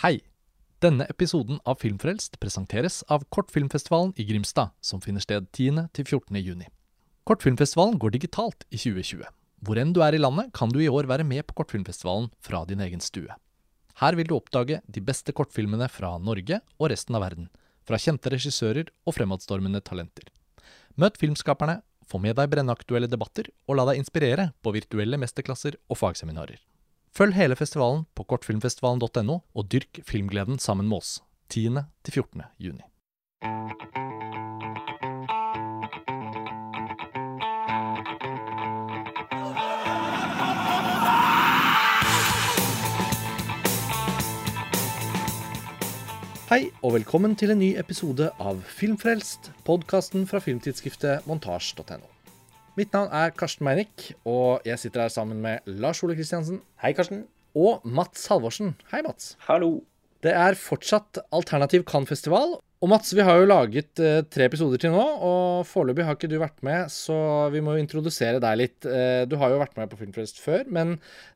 Hei! Denne episoden av Filmfrelst presenteres av Kortfilmfestivalen i Grimstad, som finner sted 10.-14. juni. Kortfilmfestivalen går digitalt i 2020. Hvor enn du er i landet, kan du i år være med på Kortfilmfestivalen fra din egen stue. Her vil du oppdage de beste kortfilmene fra Norge og resten av verden. Fra kjente regissører og fremadstormende talenter. Møt filmskaperne, få med deg brennaktuelle debatter, og la deg inspirere på virtuelle mesterklasser og fagseminarer. Følg hele festivalen på kortfilmfestivalen.no, og dyrk filmgleden sammen med oss 10. til 14. juni. Hei, og velkommen til en ny episode av Filmfrelst, podkasten fra filmtidsskriftet montasj.no. Mitt navn er Karsten Meinick, og jeg sitter her sammen med Lars Ole Kristiansen. Hei, Karsten. Og Mats Halvorsen. Hei, Mats. Hallo. Det er fortsatt Alternativ Cannes-festival, og Mats, vi har jo laget eh, tre episoder til nå, og foreløpig har ikke du vært med, så vi må jo introdusere deg litt. Eh, du har jo vært med på Filmfest før, men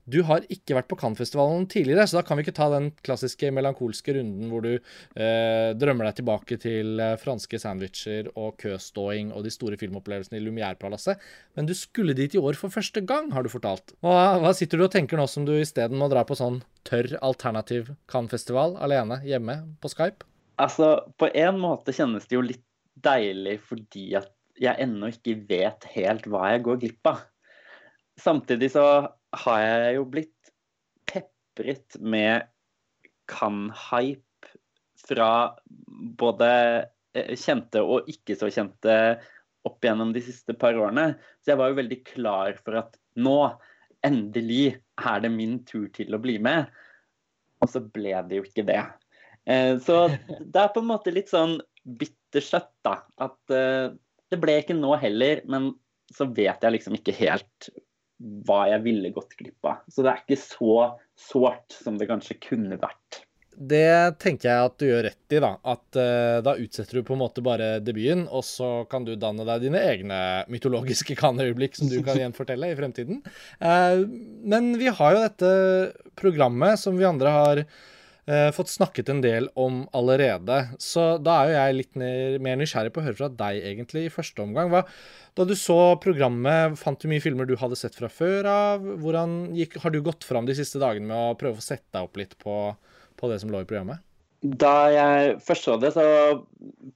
du har ikke vært på Cannes-festivalen tidligere, så da kan vi ikke ta den klassiske melankolske runden hvor du eh, drømmer deg tilbake til eh, franske sandwicher og køståing og de store filmopplevelsene i Lumière-palasset. Men du skulle dit i år for første gang, har du fortalt. Hva, hva sitter du og tenker nå som du isteden må dra på sånn tørr alternativ Cannes-festival alene hjemme på Skype? Altså, på en måte kjennes det jo litt deilig fordi at jeg ennå ikke vet helt hva jeg går glipp av. Samtidig så har jeg jo blitt pepret med kan-hype fra både eh, kjente og ikke så kjente opp gjennom de siste par årene. Så jeg var jo veldig klar for at nå, endelig, er det min tur til å bli med. Og så ble det jo ikke det. Eh, så det er på en måte litt sånn bittersøtt, da. At eh, det ble ikke nå heller, men så vet jeg liksom ikke helt hva jeg ville gått glipp av. Så det er ikke så sårt som det kanskje kunne vært. Det tenker jeg at du gjør rett i, da. At uh, da utsetter du på en måte bare debuten, og så kan du danne deg dine egne mytologiske kan-øyeblikk som du kan gjenfortelle i fremtiden. Uh, men vi har jo dette programmet som vi andre har eh, fått snakket en del om allerede. Så da er jo jeg litt mer nysgjerrig på å høre fra deg, egentlig, i første omgang. Hva, da du så programmet, fant du mye filmer du hadde sett fra før av? Hvordan gikk, har du gått fram de siste dagene med å prøve å sette deg opp litt på, på det som lå i programmet? Da jeg først så det, så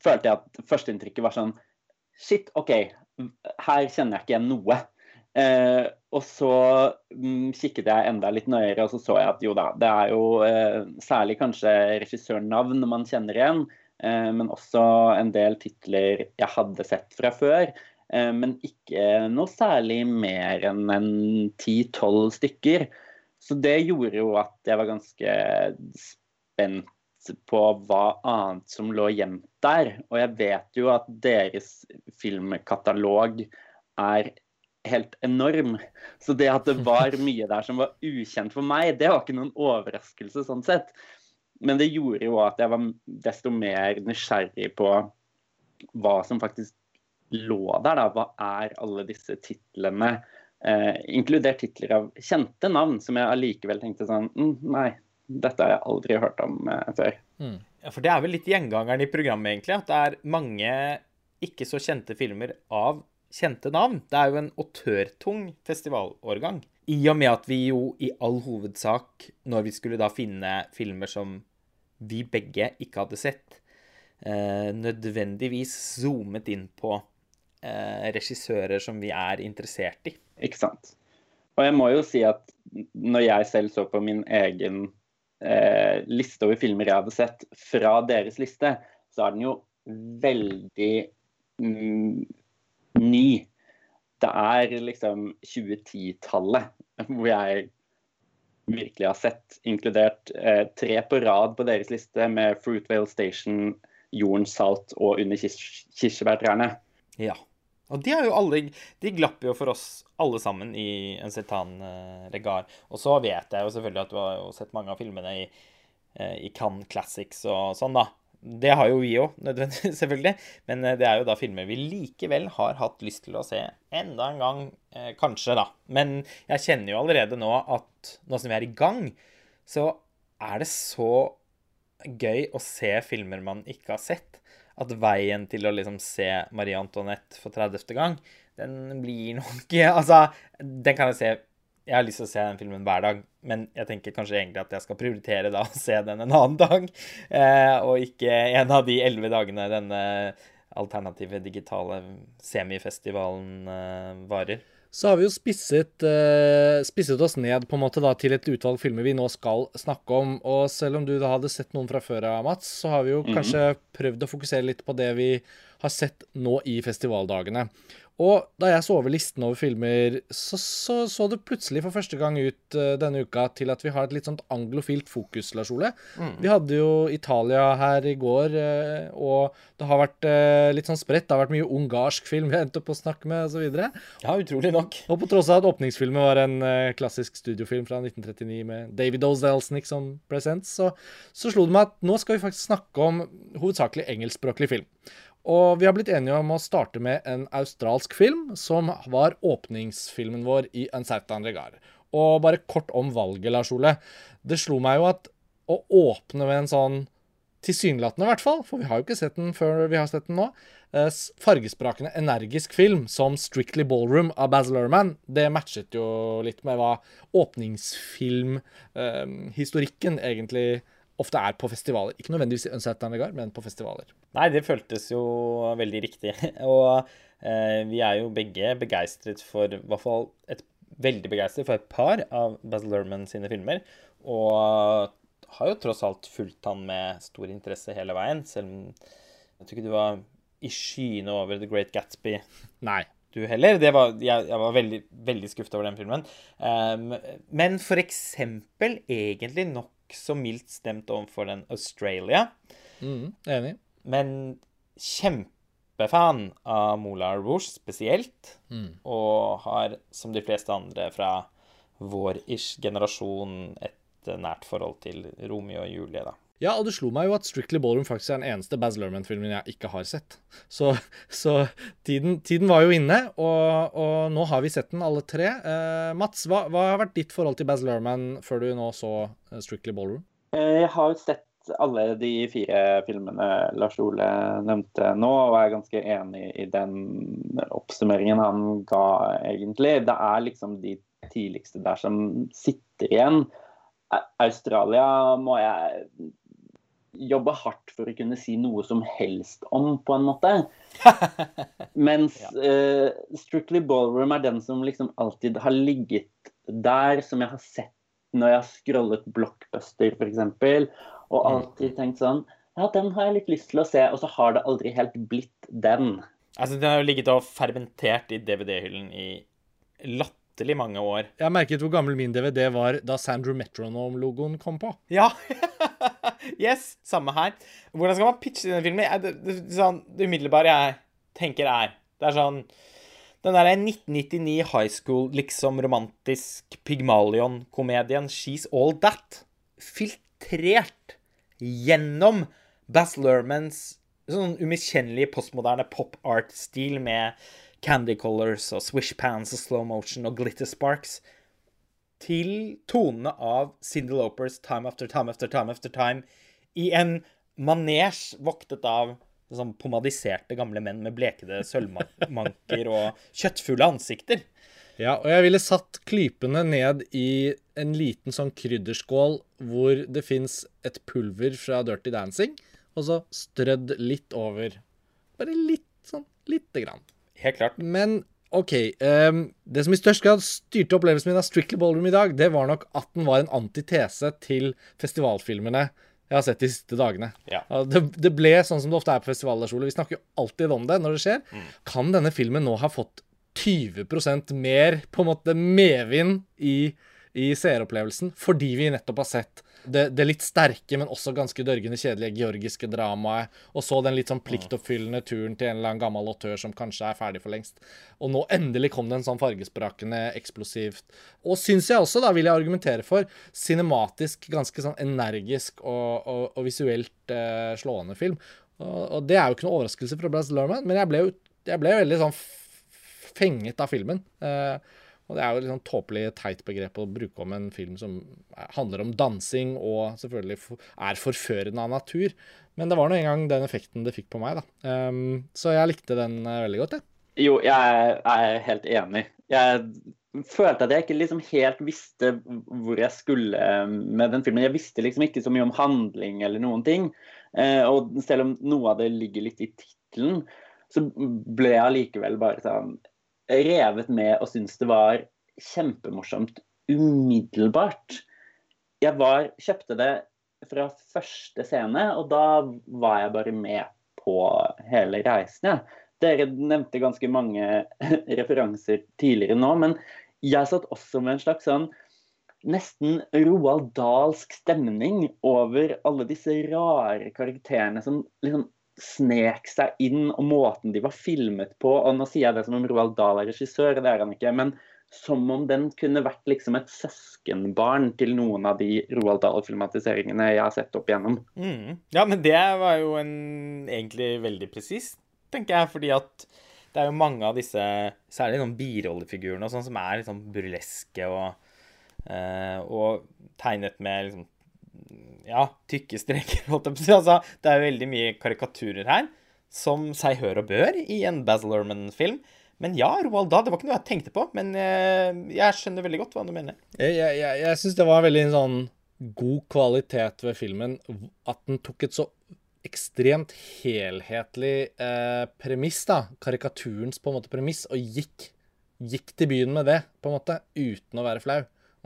følte jeg at førsteinntrykket var sånn Shit, OK, her kjenner jeg ikke igjen noe. Eh, og så mm, kikket jeg enda litt nøyere, og så så jeg at jo da, det er jo eh, særlig kanskje regissørnavn man kjenner igjen, eh, men også en del titler jeg hadde sett fra før. Eh, men ikke noe særlig mer enn en ti-tolv stykker. Så det gjorde jo at jeg var ganske spent på hva annet som lå gjemt der. Og jeg vet jo at deres filmkatalog er helt enorm. Så det at det var mye der som var ukjent for meg, det var ikke noen overraskelse sånn sett. Men det gjorde jo at jeg var desto mer nysgjerrig på hva som faktisk lå der. da. Hva er alle disse titlene? Eh, inkludert titler av kjente navn, som jeg allikevel tenkte sånn mm, Nei, dette har jeg aldri hørt om eh, før. Mm. Ja, For det er vel litt gjengangeren i programmet, egentlig. At det er mange ikke så kjente filmer av kjente navn. Det er jo en autørtung festivalårgang. I og med at vi jo i all hovedsak, når vi skulle da finne filmer som vi begge ikke hadde sett, eh, nødvendigvis zoomet inn på eh, regissører som vi er interessert i. Ikke sant. Og jeg må jo si at når jeg selv så på min egen eh, liste over filmer jeg hadde sett fra deres liste, så er den jo veldig mm, ny. Det er liksom 2010-tallet hvor jeg virkelig har sett, inkludert eh, tre på rad på deres liste med Fruitvale Station, Jordens salt og Under kirsebærtrærne. Ja. Og de, jo alle, de glapp jo for oss alle sammen i en Setan-regar. Og så vet jeg jo selvfølgelig at du har sett mange av filmene i, eh, i Cannes Classics og sånn, da. Det har jo vi òg, selvfølgelig. Men eh, det er jo da filmer vi likevel har hatt lyst til å se enda en gang, eh, kanskje, da. Men jeg kjenner jo allerede nå at nå som vi er i gang, så er det så gøy å se filmer man ikke har sett. At veien til å liksom se Marie Antoinette for 30. gang, den blir nok Altså, den kan jeg se Jeg har lyst til å se den filmen hver dag, men jeg tenker kanskje egentlig at jeg skal prioritere da å se den en annen dag, eh, og ikke en av de elleve dagene denne alternative digitale semifestivalen eh, varer. Så har vi jo spisset, eh, spisset, oss ned på en måte da til et utvalg filmer vi nå skal snakke om. Og selv om du da hadde sett noen fra før av, Mats, så har vi jo mm -hmm. kanskje prøvd å fokusere litt på det vi har sett nå i festivaldagene. Og da jeg så over listen over filmer, så, så så, det plutselig for første gang ut uh, denne uka til at vi har et litt sånt anglofilt fokus, Lars Ole. Mm. Vi hadde jo Italia her i går, uh, og det har vært uh, litt sånn spredt. Det har vært mye ungarsk film vi endte opp å snakke med, osv. Ja, utrolig nok. Og på tross av at åpningsfilmen var en klassisk studiofilm fra 1939 med David O'Selznick som presents, så, så slo det meg at nå skal vi faktisk snakke om hovedsakelig engelskspråklig film. Og vi har blitt enige om å starte med en australsk film, som var åpningsfilmen vår i Uncertain Regard. Og bare kort om valget, Lars Ole. Det slo meg jo at å åpne med en sånn tilsynelatende, i hvert fall, for vi har jo ikke sett den før vi har sett den nå, eh, fargesprakende energisk film som Strictly Ballroom av Baz Luhrmann, det matchet jo litt med hva åpningsfilmhistorikken eh, egentlig ofte er på festivaler. Ikke nødvendigvis i Uncertain Regard, men på festivaler. Nei, det føltes jo veldig riktig. Og eh, vi er jo begge begeistret for i hvert fall et, veldig begeistret for et par av Basil Lerman sine filmer. Og har jo tross alt fulgt han med stor interesse hele veien, selv om jeg tror ikke du var i skyene over The Great Gatsby. Nei. Du heller. Var, jeg, jeg, var veldig, veldig skuffet over den filmen. Um, men for eksempel egentlig nok så mildt stemt overfor den Australia. Mm, enig. Men kjempefan av Moulin Rouge spesielt. Mm. Og har, som de fleste andre fra vår-ish generasjon, et nært forhold til Romeo og Julie, da. Ja, og det slo meg jo at Strictly Ballroom faktisk er den eneste Baz Luhrmann-filmen jeg ikke har sett. Så, så tiden, tiden, var jo inne, og, og, nå har vi sett den alle tre. Eh, Mats, hva, hva, har vært ditt forhold til Baz Luhrmann før du nå så eh, Strictly Ballroom? Eh, jeg har sett alle de fire filmene Lars Ole nevnte nå, og er ganske enig i den oppsummeringen han ga, egentlig. Det er liksom de tidligste der som sitter igjen. Australia må jeg jobbe hardt for å kunne si noe som helst om, på en måte. Mens ja. uh, Strictly Ballroom er den som liksom alltid har ligget der, som jeg har sett når jeg har scrollet Blockbuster f.eks. Og mm. alltid tenkt sånn Ja, den har jeg litt lyst til å se, og så har det aldri helt blitt den. Altså, Den har jo ligget og fermentert i DVD-hyllen i latterlig mange år. Jeg merket hvor gammel min DVD var da Sandrew Metronome-logoen kom på. Ja! yes, samme her. Hvordan skal man pitche denne filmen? Det, det, det, sånn, det umiddelbare jeg tenker, er Det er sånn Den derre 1999 high school, liksom romantisk Pygmalion-komedien She's All That, filtrert gjennom Baz Lermans sånn umiskjennelige postmoderne pop art-stil med candy colors og swish pans og slow motion og glitter sparks til tonene av Cindy Lopers Time After Time After Time After Time i en manesj voktet av sånn pomadiserte gamle menn med blekede sølvmanker og kjøttfulle ansikter. Ja, og jeg ville satt klypene ned i en liten sånn krydderskål hvor det fins et pulver fra Dirty Dancing, og så strødd litt over. Bare litt sånn lite grann. Helt klart. Men OK. Um, det som i størst grad styrte opplevelsen min av Strictly Ballroom i dag, det var nok at den var en antitese til festivalfilmene jeg har sett de siste dagene. Ja. Det, det, ble sånn som det ofte er på festivaler, Vi snakker jo alltid om det når det skjer. Mm. Kan denne filmen nå ha fått 20% mer på en måte medvind i, i seeropplevelsen fordi vi nettopp har sett det, det, litt sterke, men også ganske dørgende kjedelige georgiske dramaet. Og så den litt sånn pliktoppfyllende turen til en eller annen gammel autør som kanskje er ferdig for lengst. Og nå endelig kom det en sånn fargesprakende, eksplosivt Og syns jeg også, da vil jeg argumentere for, cinematisk ganske sånn energisk og, og, og visuelt eh, slående film. Og, og, det er jo ikke noe overraskelse fra Braz Lerman, men jeg ble jo jeg ble veldig sånn fenget av filmen. Eh, Og det er jo et sånn tåpelig teit begrep å bruke om en film som handler om dansing og selvfølgelig er forførende av natur. Men det var nå engang den effekten det fikk på meg, da. Um, så jeg likte den uh, veldig godt, jeg. Jo, jeg er helt enig. Jeg følte at jeg ikke liksom helt visste hvor jeg skulle med den filmen. Jeg visste liksom ikke så mye om handling eller noen ting. Uh, og selv om noe av det ligger litt i tittelen, så ble jeg allikevel bare sånn revet med og syntes det var kjempemorsomt umiddelbart. Jeg var, kjøpte det fra første scene, og da var jeg bare med på hele reisen. Ja. Dere nevnte ganske mange referanser tidligere nå, men jeg satt også med en slags sånn nesten Roald Dahlsk stemning over alle disse rare karakterene som liksom snek seg inn, og måten de var filmet på. Og nå sier jeg det som om Roald Dahl er regissør, det er han ikke. men som om den kunne vært liksom et søskenbarn til noen av de Roald Dahl-filmatiseringene jeg har sett opp igjennom. Mm. Ja, men det var jo en, egentlig veldig presist, tenker jeg, fordi at det er jo mange av disse, særlig noen birollefigurene og sånn, som er liksom burleske og, eh, og tegnet med liksom ja, tykke streker, holdt jeg på å si. Altså, det er veldig mye karikaturer her, som seg hør og bør i en Baz Lerman-film. Men ja, Roald Dahl, det var ikke noe jeg tenkte på. Men uh, jeg skjønner veldig godt hva du mener. Jeg, jeg, jeg, jeg syns det var veldig sånn god kvalitet ved filmen at den tok et så ekstremt helhetlig eh, premiss, da, karikaturens på en måte premiss, og gikk, gikk til byen med det, på en måte, uten å være flau.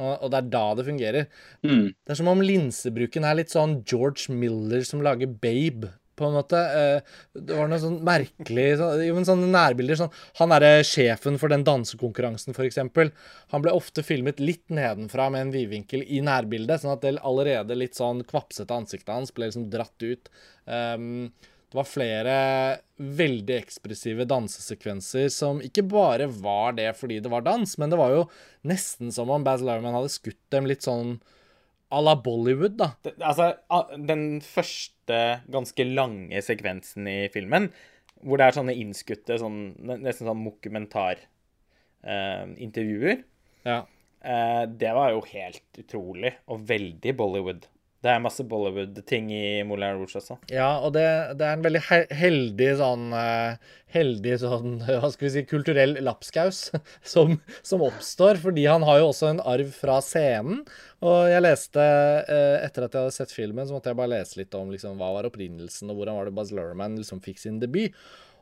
Og, det er da det fungerer. Mm. Det er som om linsebruken er litt sånn George Miller som lager Babe, på en måte. Eh, det var noe sånn merkelig Jo, men sånne nærbilder sånn Han derre sjefen for den dansekonkurransen, f.eks. Han ble ofte filmet litt nedenfra med en vidvinkel i nærbildet, sånn at det allerede litt sånn kvapsete ansiktet hans ble liksom dratt ut. Um, det var flere veldig ekspressive dansesekvenser som ikke bare var det fordi det var dans, men det var jo nesten som om Baz Luhrmann hadde skutt dem litt sånn à la Bollywood, da. Det, altså, den første ganske lange sekvensen i filmen, hvor det er sånne innskutte, sånn, nesten sånn mokumentar-intervjuer, uh, ja. eh, det var jo helt utrolig, og veldig Bollywood. Det er masse Bollywood-ting i Moulin Rouge også. Ja, og det, det er en veldig heldig sånn uh, Heldig sånn, hva skal vi si, kulturell lapskaus som, som, oppstår. Fordi han har jo også en arv fra scenen. Og jeg leste, uh, etter at jeg hadde sett filmen, så måtte jeg bare lese litt om liksom, hva var opprinnelsen, og hvordan var det Buzz Lerman liksom fikk sin debut.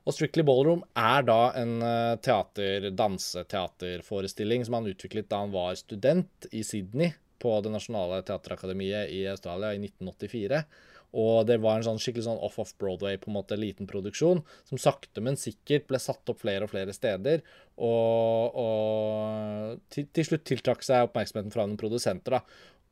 Og Strictly Ballroom er da en uh, teater, danseteaterforestilling som han utviklet da han var student i Sydney på Det nasjonale teaterakademiet i Australia i 1984. Og det var en sånn skikkelig sånn off-off-Broadway, på en måte liten produksjon, som sakte, men sikkert ble satt opp flere og flere steder. Og, og til, til, slutt tiltrakk seg oppmerksomheten fra noen produsenter. da.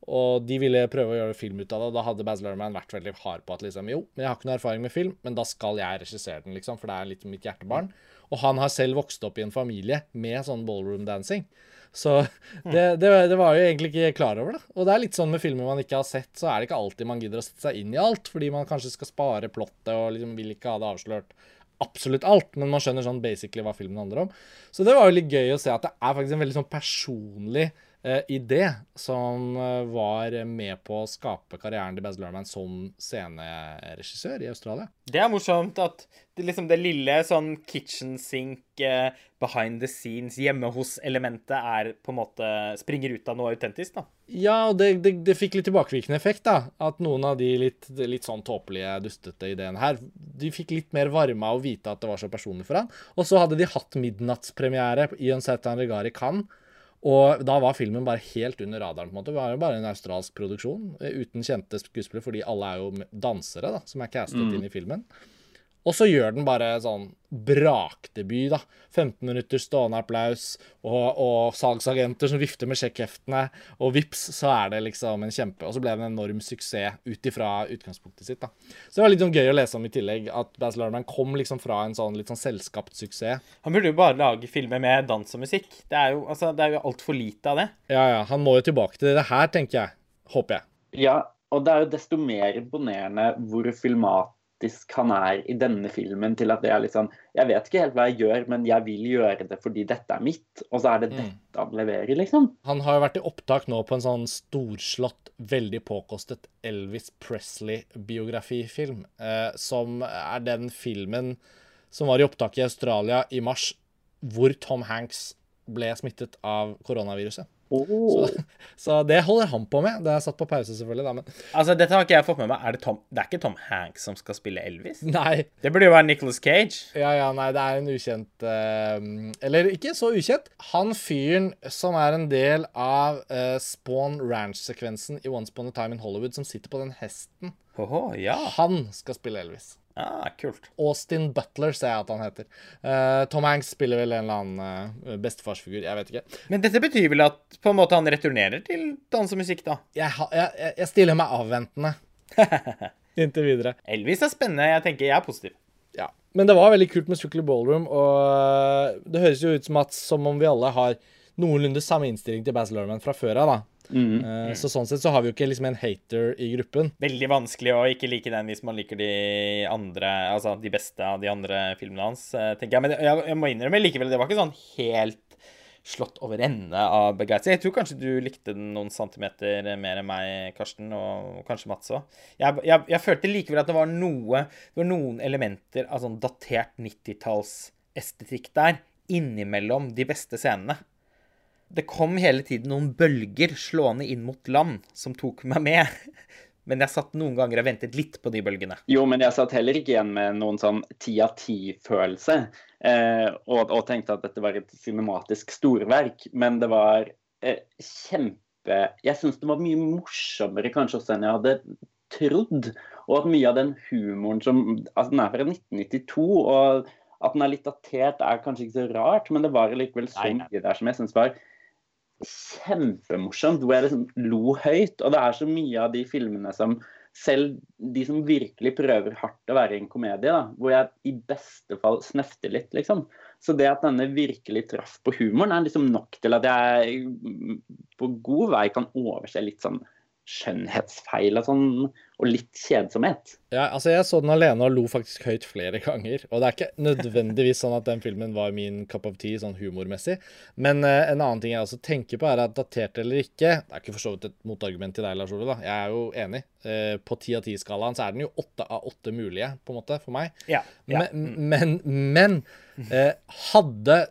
Og de ville prøve å gjøre film ut av det, og da hadde Baz Luhrmann vært veldig hard på at liksom, jo, men jeg har ikke noe erfaring med film, men da skal jeg regissere den, liksom, for det er litt mitt hjertebarn. Og han har selv vokst opp i en familie med sånn ballroom dancing. Så det, det, det, var jo egentlig ikke klar over da. Og det er litt sånn med filmer man ikke har sett, så er det ikke alltid man gidder å sette seg inn i alt, fordi man kanskje skal spare plottet og liksom vil ikke ha det avslørt absolutt alt, men man skjønner sånn basically hva filmen handler om. Så det var jo litt gøy å se at det er faktisk en veldig sånn personlig eh, idé som eh, var med på å skape karrieren til Baz Luhrmann som sceneregissør i Australia. Det er morsomt at det, liksom det lille sånn kitchen sink eh, behind the scenes hjemme hos-elementet er på en måte springer ut av noe autentisk, da. Ja, og det, det, det, fikk litt tilbakevirkende effekt, da. At noen av de litt, litt sånn tåpelige, dustete ideene her, de fikk litt mer varme av å vite at det var så personlig for han. Og så hadde de hatt midnattspremiere i Uncertain regard i Cannes og da var filmen bare helt under radaren. på en måte. Det var jo bare en australsk produksjon eh, uten kjente skuespillere, fordi alle er jo dansere da, som er castet mm. inn i filmen. Og så gjør den bare sånn brakdebut, da. 15 minutter stående applaus og, og salgsagenter som vifter med sjekkheftene, og vips, så er det liksom en kjempe Og så ble det en enorm suksess ut ifra utgangspunktet sitt, da. Så det var litt sånn gøy å lese om i tillegg, at Baz Lerman kom liksom fra en sånn litt sånn selskapt suksess. Han burde jo bare lage filmer med dans og musikk. Det er jo, altså, det er jo altfor lite av det. Ja, ja. Han må jo tilbake til det her, tenker jeg. Håper jeg. Ja, og det er jo desto mer imponerende hvor filmat dramatisk han er i denne filmen, til at det er litt sånn Jeg vet ikke helt hva jeg gjør, men jeg vil gjøre det fordi dette er mitt. Og så er det Mm. dette han leverer, liksom. Han har jo vært i opptak nå på en sånn storslått, veldig påkostet Elvis Presley-biografifilm, eh, som er den filmen som var i opptak i Australia i mars, hvor Tom Hanks ble smittet av koronaviruset. Oh. Så det holder han på med. Det er satt på pause, selvfølgelig, da, men Altså, dette har ikke jeg fått med meg. Er det, Tom, det er ikke Tom Hanks som skal spille Elvis? Nei. Det burde jo være Nicholas Cage. Ja, ja, nei, det er en ukjent uh... Eller ikke så ukjent. Han fyren som er en del av uh, Spawn Ranch-sekvensen i Once Upon a Time in Hollywood, som sitter på den hesten, Åhå, ja. han skal spille Elvis. Ah, kult. Austin Butler, ser jeg at han heter. Uh, Tom Hanks spiller vel en eller annen uh, bestefarsfigur. Jeg vet ikke. Men dette betyr vel at på en måte han returnerer til dans og musikk, da? Jeg, ha, jeg, jeg- stiller meg avventende inntil videre. Elvis er spennende. Jeg tenker jeg er positiv. Ja. Men det var veldig kult med Strictly Ballroom, og eh, det høres jo ut som at som om vi alle har noenlunde samme innstilling til Baz Luhrmann fra før av, da. Mm. Eh, Så sånn sett så har vi jo ikke liksom en hater i gruppen. Veldig vanskelig å ikke like den hvis man liker de andre Altså de beste av de andre filmene hans, eh, tenker jeg. Men jeg, jeg må innrømme likevel, det var ikke sånn helt slått over ende av begeistring. Jeg tror kanskje du likte den noen centimeter mer enn meg, Karsten, og kanskje Mats òg. Jeg, jeg, jeg følte likevel at det var noe Det var noen elementer av sånn datert 90-tallsestetikk der, innimellom de beste scenene. Det kom hele tiden noen bølger slående inn mot land som tok meg med. Men jeg satt noen ganger og ventet litt på de bølgene. Jo, men jeg satt heller ikke igjen med noen sånn ti av ti-følelse. Eh, og, og tenkte at dette var et cinematisk storverk. Men det var eh, kjempe Jeg syns det var mye morsommere kanskje også enn jeg hadde trodd. Og at mye av den humoren som Altså, den er fra 1992, og at den er litt datert, er kanskje ikke så rart, men det var likevel så mye der som jeg syns var kjempemorsomt, hvor jeg liksom lo høyt. Og det er så mye av de filmene som selv de som virkelig prøver hardt å være en komedie, da, hvor jeg i beste fall snefter litt, liksom. Så det at denne virkelig traff på humoren, er liksom nok til at jeg på god vei kan overse litt sånn skjønnhetsfeil og sånn, og litt kjedsomhet. Ja, altså Jeg så den alene og lo faktisk høyt flere ganger. Og det er ikke nødvendigvis sånn at den filmen var min cup of tea sånn humormessig. Men uh, en annen ting jeg også tenker på, er at datert eller ikke Det er ikke for så vidt et motargument til deg, Lars Ole. da. Jeg er jo enig. Uh, på ti av ti-skalaen så er den jo åtte av åtte mulige, på en måte, for meg. Ja. ja. Men, men, men uh, hadde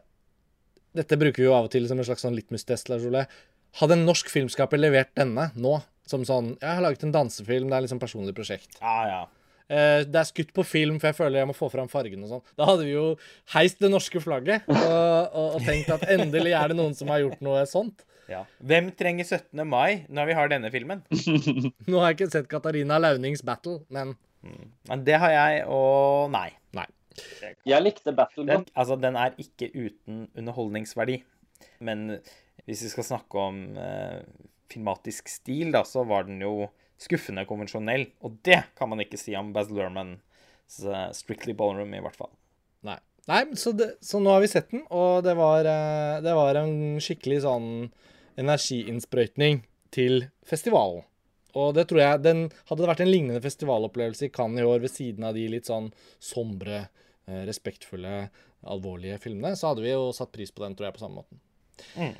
Dette bruker vi jo av og til som en slags sånn litmus-test, Lars Ole. Hadde en norsk filmskaper levert denne nå, som sånn Jeg har laget en dansefilm, det er liksom personlig prosjekt. ja, ja. Eh, det er skutt på film, for jeg føler jeg må få fram fargen og sånn. Da hadde vi jo heist det norske flagget og, og, og tenkt at endelig er det noen som har gjort noe sånt. ja. Hvem trenger 17. mai når vi har denne filmen? Nå har jeg ikke sett Katarina Launings battle, men Men det har jeg, og nei. nei. Jeg likte Battle Den, godt. altså, den er ikke uten underholdningsverdi. Men hvis vi skal snakke om eh, filmatisk stil, da, så var den jo skuffende konvensjonell. Og det kan man ikke si om Baz Luhrmanns eh, Strictly Ballroom, i hvert fall. Nei. Nei, så, det, så nå har vi sett den, og det var, eh, det var en skikkelig sånn energiinnsprøytning til festivalen. Og det tror jeg den, Hadde det vært en lignende festivalopplevelse i Cannes i år, ved siden av de litt sånn sombre, eh, respektfulle, alvorlige filmene, så hadde vi jo satt pris på den, tror jeg, på samme måten. Mm.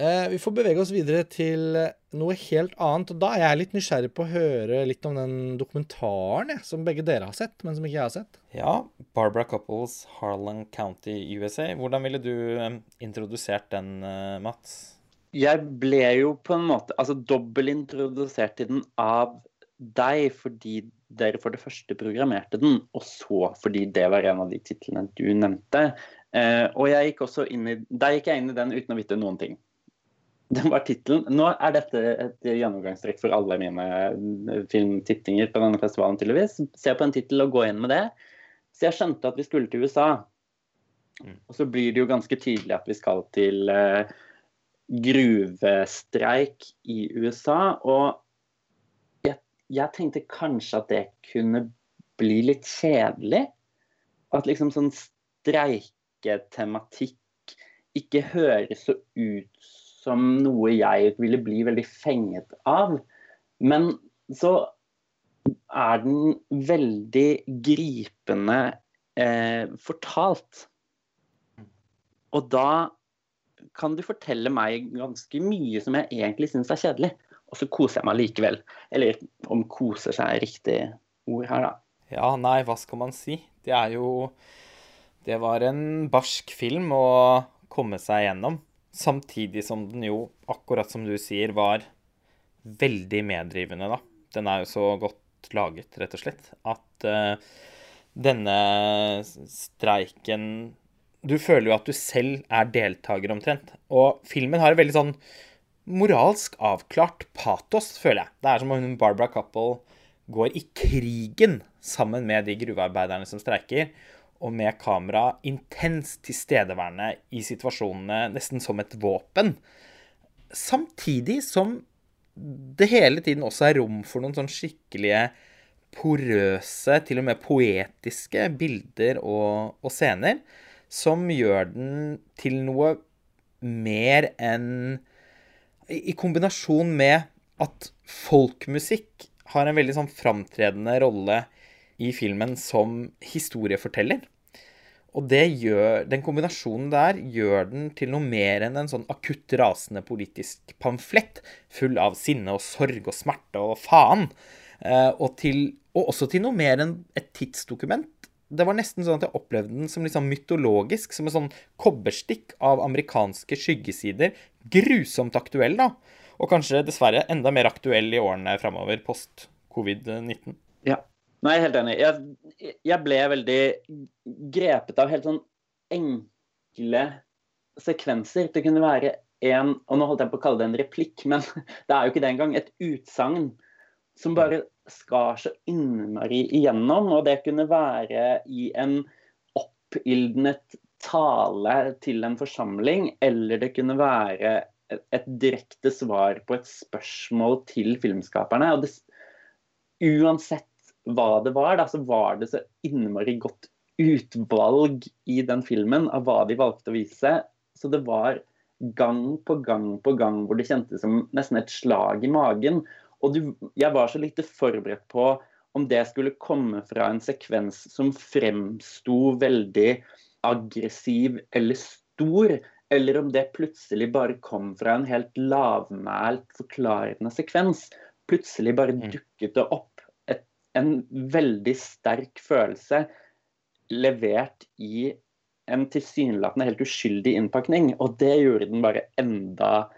Eh, vi får bevege oss videre til noe helt annet. og Da er jeg litt nysgjerrig på å høre litt om den dokumentaren jeg, som begge dere har sett, men som ikke jeg har sett. Ja, Barbara Couples, Harlan County, USA. Hvordan ville du eh, introdusert den, eh, Mats? Jeg ble jo på en måte altså dobbeltintrodusert til den av deg fordi dere for det første programmerte den, og så fordi det var en av de titlene du nevnte. Eh, og jeg gikk også inn i, der gikk jeg inn i den uten å vite noen ting. Den var tittelen. Nå er dette et gjennomgangstrekk for alle mine eh, filmtittinger på denne festivalen, tydeligvis. Se på en tittel og gå inn med det. Så jeg skjønte at vi skulle til USA. Mm. Og så blir det jo ganske tydelig at vi skal til uh, gruvestreik i USA. Og jeg, jeg tenkte kanskje at det kunne bli litt kjedelig. At liksom sånn streiketematikk ikke høres så ut som noe jeg ville bli veldig fenget av. Men så er den veldig gripende eh, fortalt. Og da kan du fortelle meg ganske mye som jeg egentlig syns er kjedelig. Og så koser jeg meg likevel. Eller om koser seg er riktig ord her, da. Ja, nei, hva skal man si? Det er jo Det var en barsk film å komme seg gjennom. Samtidig som den jo, akkurat som du sier, var veldig meddrivende, da. Den er jo så godt laget, rett og slett, at uh, denne streiken Du føler jo at du selv er deltaker, omtrent. Og filmen har en veldig sånn moralsk avklart patos, føler jeg. Det er som om Barbara Couple går i krigen sammen med de gruvearbeiderne som streiker, og med kamera intenst tilstedeværende i situasjonene nesten som et våpen. Samtidig som det hele tiden også er rom for noen sånn skikkelige porøse, til og med poetiske bilder og, og scener som gjør den til noe mer enn I kombinasjon med at folkmusikk har en veldig sånn framtredende rolle i filmen som historieforteller. Og gjør, den kombinasjonen der gjør den til noe mer enn en sånn akutt rasende politisk pamflett full av sinne og sorg og smerte og faen. Eh, og, til, og også til noe mer enn et tidsdokument. Det var nesten sånn at jeg opplevde den som liksom mytologisk, som en sånn kobberstikk av amerikanske skyggesider. Grusomt aktuell, da. Og kanskje dessverre enda mer aktuell i årene framover, post covid-19. Ja. Nei, helt enig. Jeg, jeg, ble veldig grepet av helt sånn enkle sekvenser. Det kunne være en Og nå holdt jeg på å kalle det en replikk, men det er jo ikke det engang. Et utsagn som bare skar så innmari igjennom. Og det kunne være i en oppildnet tale til en forsamling, eller det kunne være et direkte svar på et spørsmål til filmskaperne. Og det, uansett hva det var, da, så var det så innmari godt utvalg i den filmen av hva de valgte å vise. Så det var gang på gang på gang hvor det kjentes som nesten et slag i magen. Og du, jeg var så lite forberedt på om det skulle komme fra en sekvens som fremsto veldig aggressiv eller stor, eller om det plutselig bare kom fra en helt lavmælt, forklarende sekvens. Plutselig bare mm. dukket det opp en veldig sterk følelse levert i en tilsynelatende helt uskyldig innpakning. Og det gjorde den bare enda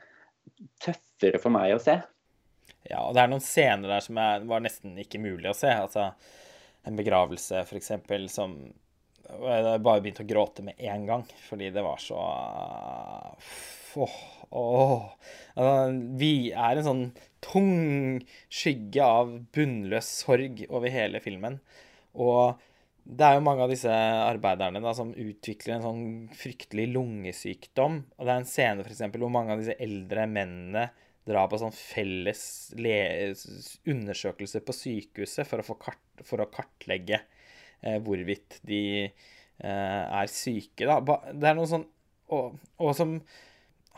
tøffere for meg å se. Ja, og det er noen scener der som er, var nesten ikke mulig å se. Altså en begravelse, f.eks., som Jeg bare begynte å gråte med en gang, fordi det var så Åh. åh. Altså, vi er en sånn tung skygge av bunnløs sorg over hele filmen. Og det er jo mange av disse arbeiderne da, som utvikler en sånn fryktelig lungesykdom. Og det er en scene for eksempel, hvor mange av disse eldre mennene drar på sånn felles undersøkelse på sykehuset for å, kart for å kartlegge hvorvidt de eh, er syke. Da. Det er noe sånn og, og som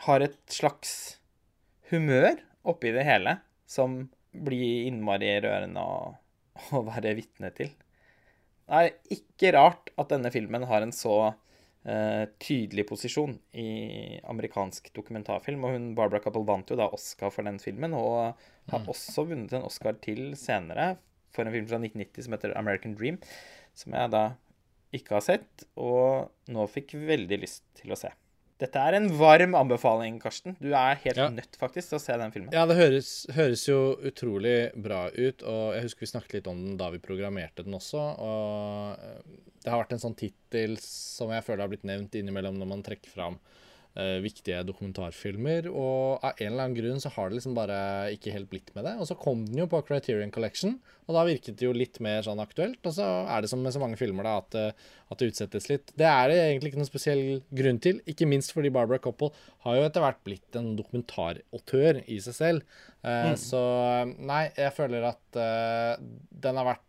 har et slags humør oppi det hele som blir innmari rørende å, å være vitne til. Det er ikke rart at denne filmen har en så uh, tydelig posisjon i amerikansk dokumentarfilm. Og hun Barbara Cappell vant jo da Oscar for den filmen, og har mm. også vunnet en Oscar til senere for en film fra 1990 som heter American Dream, som jeg da ikke har sett, og nå fikk veldig lyst til å se. Dette er en varm anbefaling, Karsten. Du er helt ja. nødt faktisk til å se den filmen. Ja, det høres, høres, jo utrolig bra ut. Og jeg husker vi snakket litt om den da vi programmerte den også. Og eh, det har vært en sånn tittel som jeg føler har blitt nevnt innimellom når man trekker fram uh, viktige dokumentarfilmer. Og av en eller annen grunn så har det liksom bare ikke helt blitt med det. Og så kom den jo på Criterion Collection, og da virket det jo litt mer sånn aktuelt. Og så er det som med så mange filmer, da, at, uh, at det utsettes litt. Det er det egentlig ikke noen spesiell grunn til, ikke minst fordi Barbara Couple har jo etter hvert blitt en dokumentarautør i seg selv. Uh, mm. Så nei, jeg føler at den har vært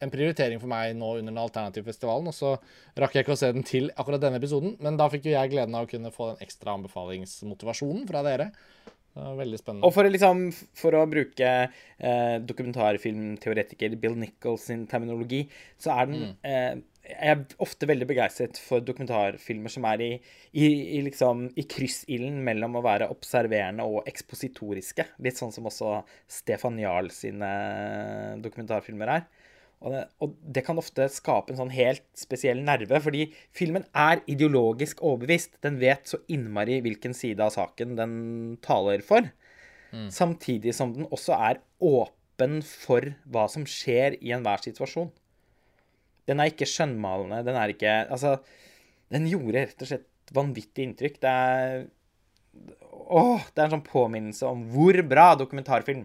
en prioritering for meg nå under den alternative festivalen. Og så rakk jeg ikke å se den til akkurat denne episoden, men da fikk jo jeg gleden av å kunne få den ekstra anbefalingsmotivasjonen fra dere. Veldig spennende. Og for, liksom, for å bruke eh, dokumentarfilmteoretiker Bill Nichols sin terminologi, så er den eh, Jeg er ofte veldig begeistret for dokumentarfilmer som er i, i, i, liksom, i kryssilden mellom å være observerende og ekspositoriske. Litt sånn som også Stefan Jarl sine dokumentarfilmer er. Og det, og det, kan ofte skape en sånn helt spesiell nerve, fordi filmen er ideologisk overbevist. Den vet så innmari hvilken side av saken den taler for. Mm. Samtidig som den også er åpen for hva som skjer i enhver situasjon. Den er ikke skjønnmalende. Den er ikke Altså, den gjorde rett og slett vanvittig inntrykk. Det er Åh, det er en sånn påminnelse om hvor bra dokumentarfilm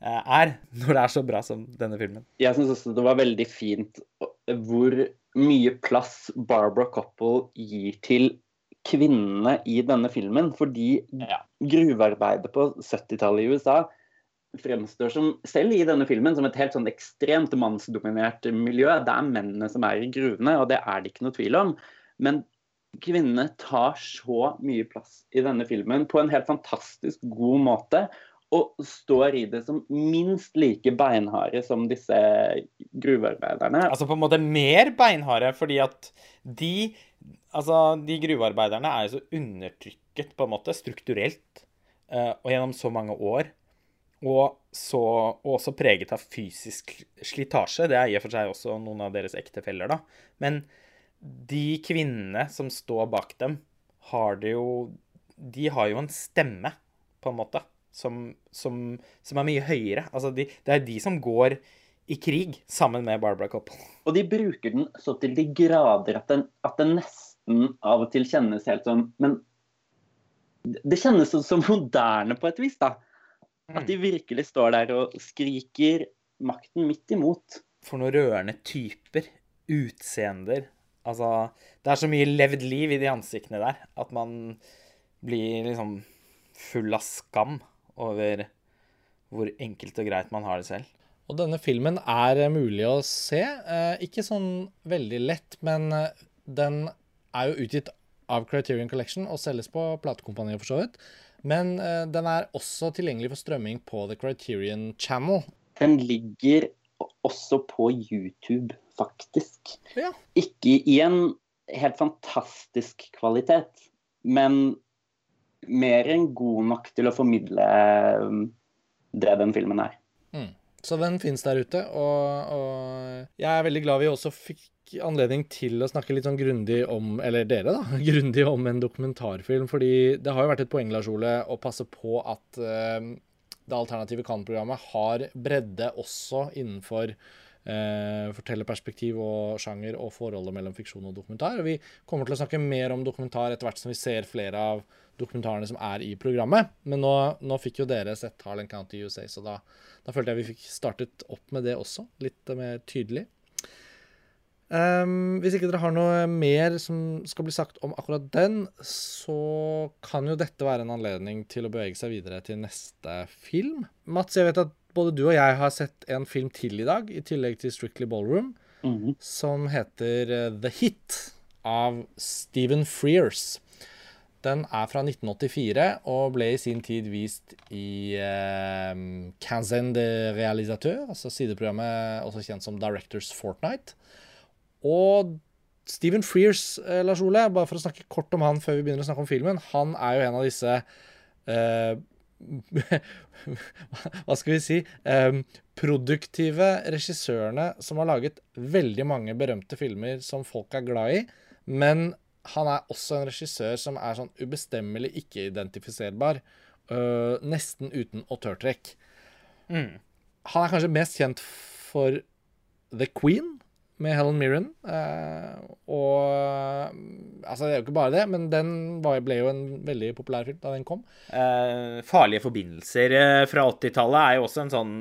er, når det er så bra som denne filmen. Jeg syns også det var veldig fint hvor mye plass Barbara Coppel gir til kvinnene i denne filmen. Fordi ja. gruvearbeidet på 70-tallet i USA fremstår som, selv i denne filmen, som et helt sånn ekstremt mannsdominert miljø. Det er mennene som er i gruvene, og det er det ikke noe tvil om. Men kvinnene tar så mye plass i denne filmen på en helt fantastisk god måte og står i det som minst like beinharde som disse gruvearbeiderne. Altså på en måte mer beinharde, fordi at de Altså, de gruvearbeiderne er jo så undertrykket, på en måte, strukturelt, uh, og gjennom så mange år. Og så også preget av fysisk slitasje. Det er i og for seg også noen av deres ektefeller, da. Men de kvinnene som står bak dem, har det jo De har jo en stemme, på en måte som, som, som er mye høyere. Altså de, det er de som går i krig sammen med Barbara Koppel. Og de bruker den så til de grader at den, at den nesten av og til kjennes helt sånn Men det kjennes som moderne på et vis, da. At de virkelig står der og skriker makten midt imot. For noen rørende typer. Utseender. Altså Det er så mye levd liv i de ansiktene der at man blir liksom full av skam over hvor enkelt og greit man har det selv. Og denne filmen er mulig å se. Eh, ikke sånn veldig lett, men eh, den er jo utgitt av Criterion Collection og selges på platekompaniet for så vidt. Men eh, den er også tilgjengelig for strømming på The Criterion Channel. Den ligger også på YouTube, faktisk. Ja. Ikke i en helt fantastisk kvalitet, men mer enn god nok til å formidle um, det den filmen er. Mm. Så den fins der ute, og, og, jeg er veldig glad vi også fikk anledning til å snakke litt sånn grundig om, eller dere, da, grundig om en dokumentarfilm. Fordi det har jo vært et poeng, Lars Ole, å passe på at uh, det alternative Kan-programmet har bredde også innenfor uh, fortellerperspektiv og sjanger og forholdet mellom fiksjon og dokumentar. Og vi kommer til å snakke mer om dokumentar etter hvert som vi ser flere av dokumentarene som er i programmet. Men nå, nå fikk jo dere sett Harlan County USA, så da, da, følte jeg vi fikk startet opp med det også, litt mer tydelig. Um, hvis ikke dere har noe mer som skal bli sagt om akkurat den, så kan jo dette være en anledning til å bevege seg videre til neste film. Mats, jeg vet at både du og jeg har sett en film til i dag, i tillegg til Strictly Ballroom, mm -hmm. som heter uh, The Hit av Stephen Frears. Den er fra 1984 og ble i sin tid vist i eh, Canzen de Realisateur, altså sideprogrammet også kjent som Directors Fortnight. Og Stephen Frears, eh, Lars Ole, bare for å snakke kort om han før vi begynner å snakke om filmen, han er jo en av disse eh, Hva skal vi si eh, Produktive regissørene som har laget veldig mange berømte filmer som folk er glad i, men han er også en regissør som er sånn ubestemmelig ikke-identifiserbar. Uh, nesten uten autørtrekk. Mm. Han er kanskje mest kjent for The Queen med Helen Mirren. Uh, og Altså, det er jo ikke bare det, men den ble jo en veldig populær film da den kom. Uh, farlige forbindelser fra 80-tallet er jo også en sånn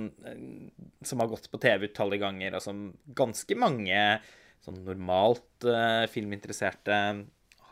som har gått på TV utallige ganger, og som ganske mange sånn normalt filminteresserte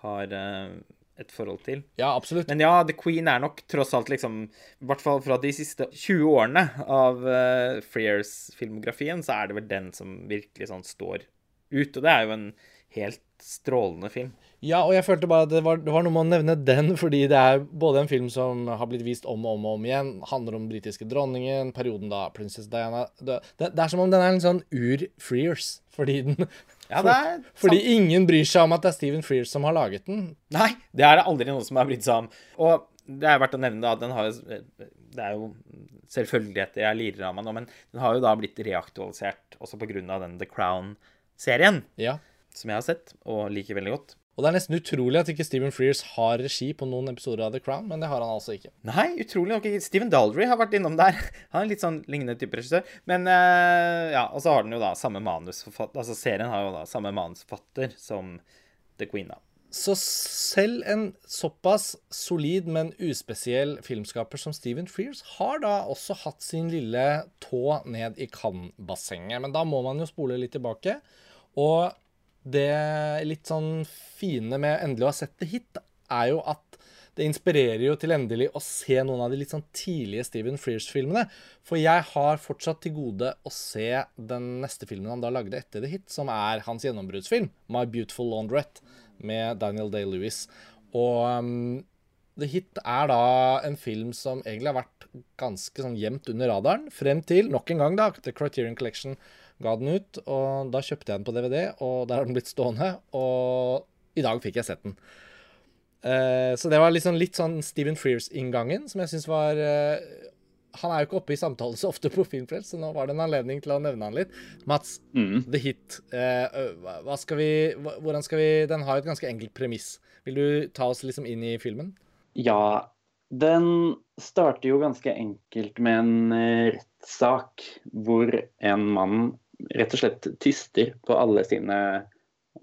har uh, et forhold til. Ja, absolutt. Men ja, The Queen er nok tross alt liksom I hvert fall fra de siste 20 årene av uh, Frears-filmografien, så er det vel den som virkelig sånn står ut. Og det er jo en helt strålende film. Ja, og jeg følte bare at det var, det var noe med å nevne den, fordi det er både en film som har blitt vist om og om, og om igjen, handler om britiske dronningen, perioden da prinsesse Diana døde det, det er som om den er en sånn ur-Frears, fordi den Ja, det er for, Fordi sant. ingen bryr seg om at det er Stephen Frears som har laget den. Nei, det er det aldri noen som har brydd seg om. Og det er verdt å nevne da, at den har jo Det er jo selvfølgeligheter jeg lirer av meg nå, men den har jo da blitt reaktualisert også av den The Crown-serien, Ja. som jeg har sett og liker veldig godt. Og det er nesten utrolig at ikke Stephen Frears har regi på noen episoder av The Crown, men det har han altså ikke. Nei, utrolig nok ikke. Stephen Daldry har vært innom der. Han er en litt sånn lignende type regissør. Men uh, ja, og så har den jo da samme manusforfatter Altså serien har jo da samme manusforfatter som The Queen, da. Så selv en såpass solid, men uspesiell filmskaper som Stephen Frears har da også hatt sin lille tå ned i Cannes-bassenget. Men da må man jo spole litt tilbake. Og det litt sånn fine med endelig å ha sett det hit, er jo at det inspirerer jo til endelig å se noen av de litt sånn tidlige Stephen Frears-filmene. For jeg har fortsatt til gode å se den neste filmen han da lagde etter The Hit, som er hans gjennombruddsfilm, My Beautiful Laundrette, med Daniel Day-Lewis. Og um, The Hit er da en film som egentlig har vært ganske sånn gjemt under radaren, frem til nok en gang da, The Criterion Collection ga den ut, og da kjøpte jeg den på DVD, og der har den blitt stående, og i dag fikk jeg sett den. Eh, så det var liksom litt sånn Stephen Frears-inngangen, som jeg syns var eh, Han er jo ikke oppe i samtale så ofte på Filmfrelst, så nå var det en anledning til å nevne han litt. Mats, Mm. The Hit. eh, hva- skal vi Hvordan skal vi Den har jo et ganske enkelt premiss. Vil du ta oss liksom inn i filmen? Ja, den starter jo ganske enkelt med en rettssak hvor en mann rett og slett tyster på alle sine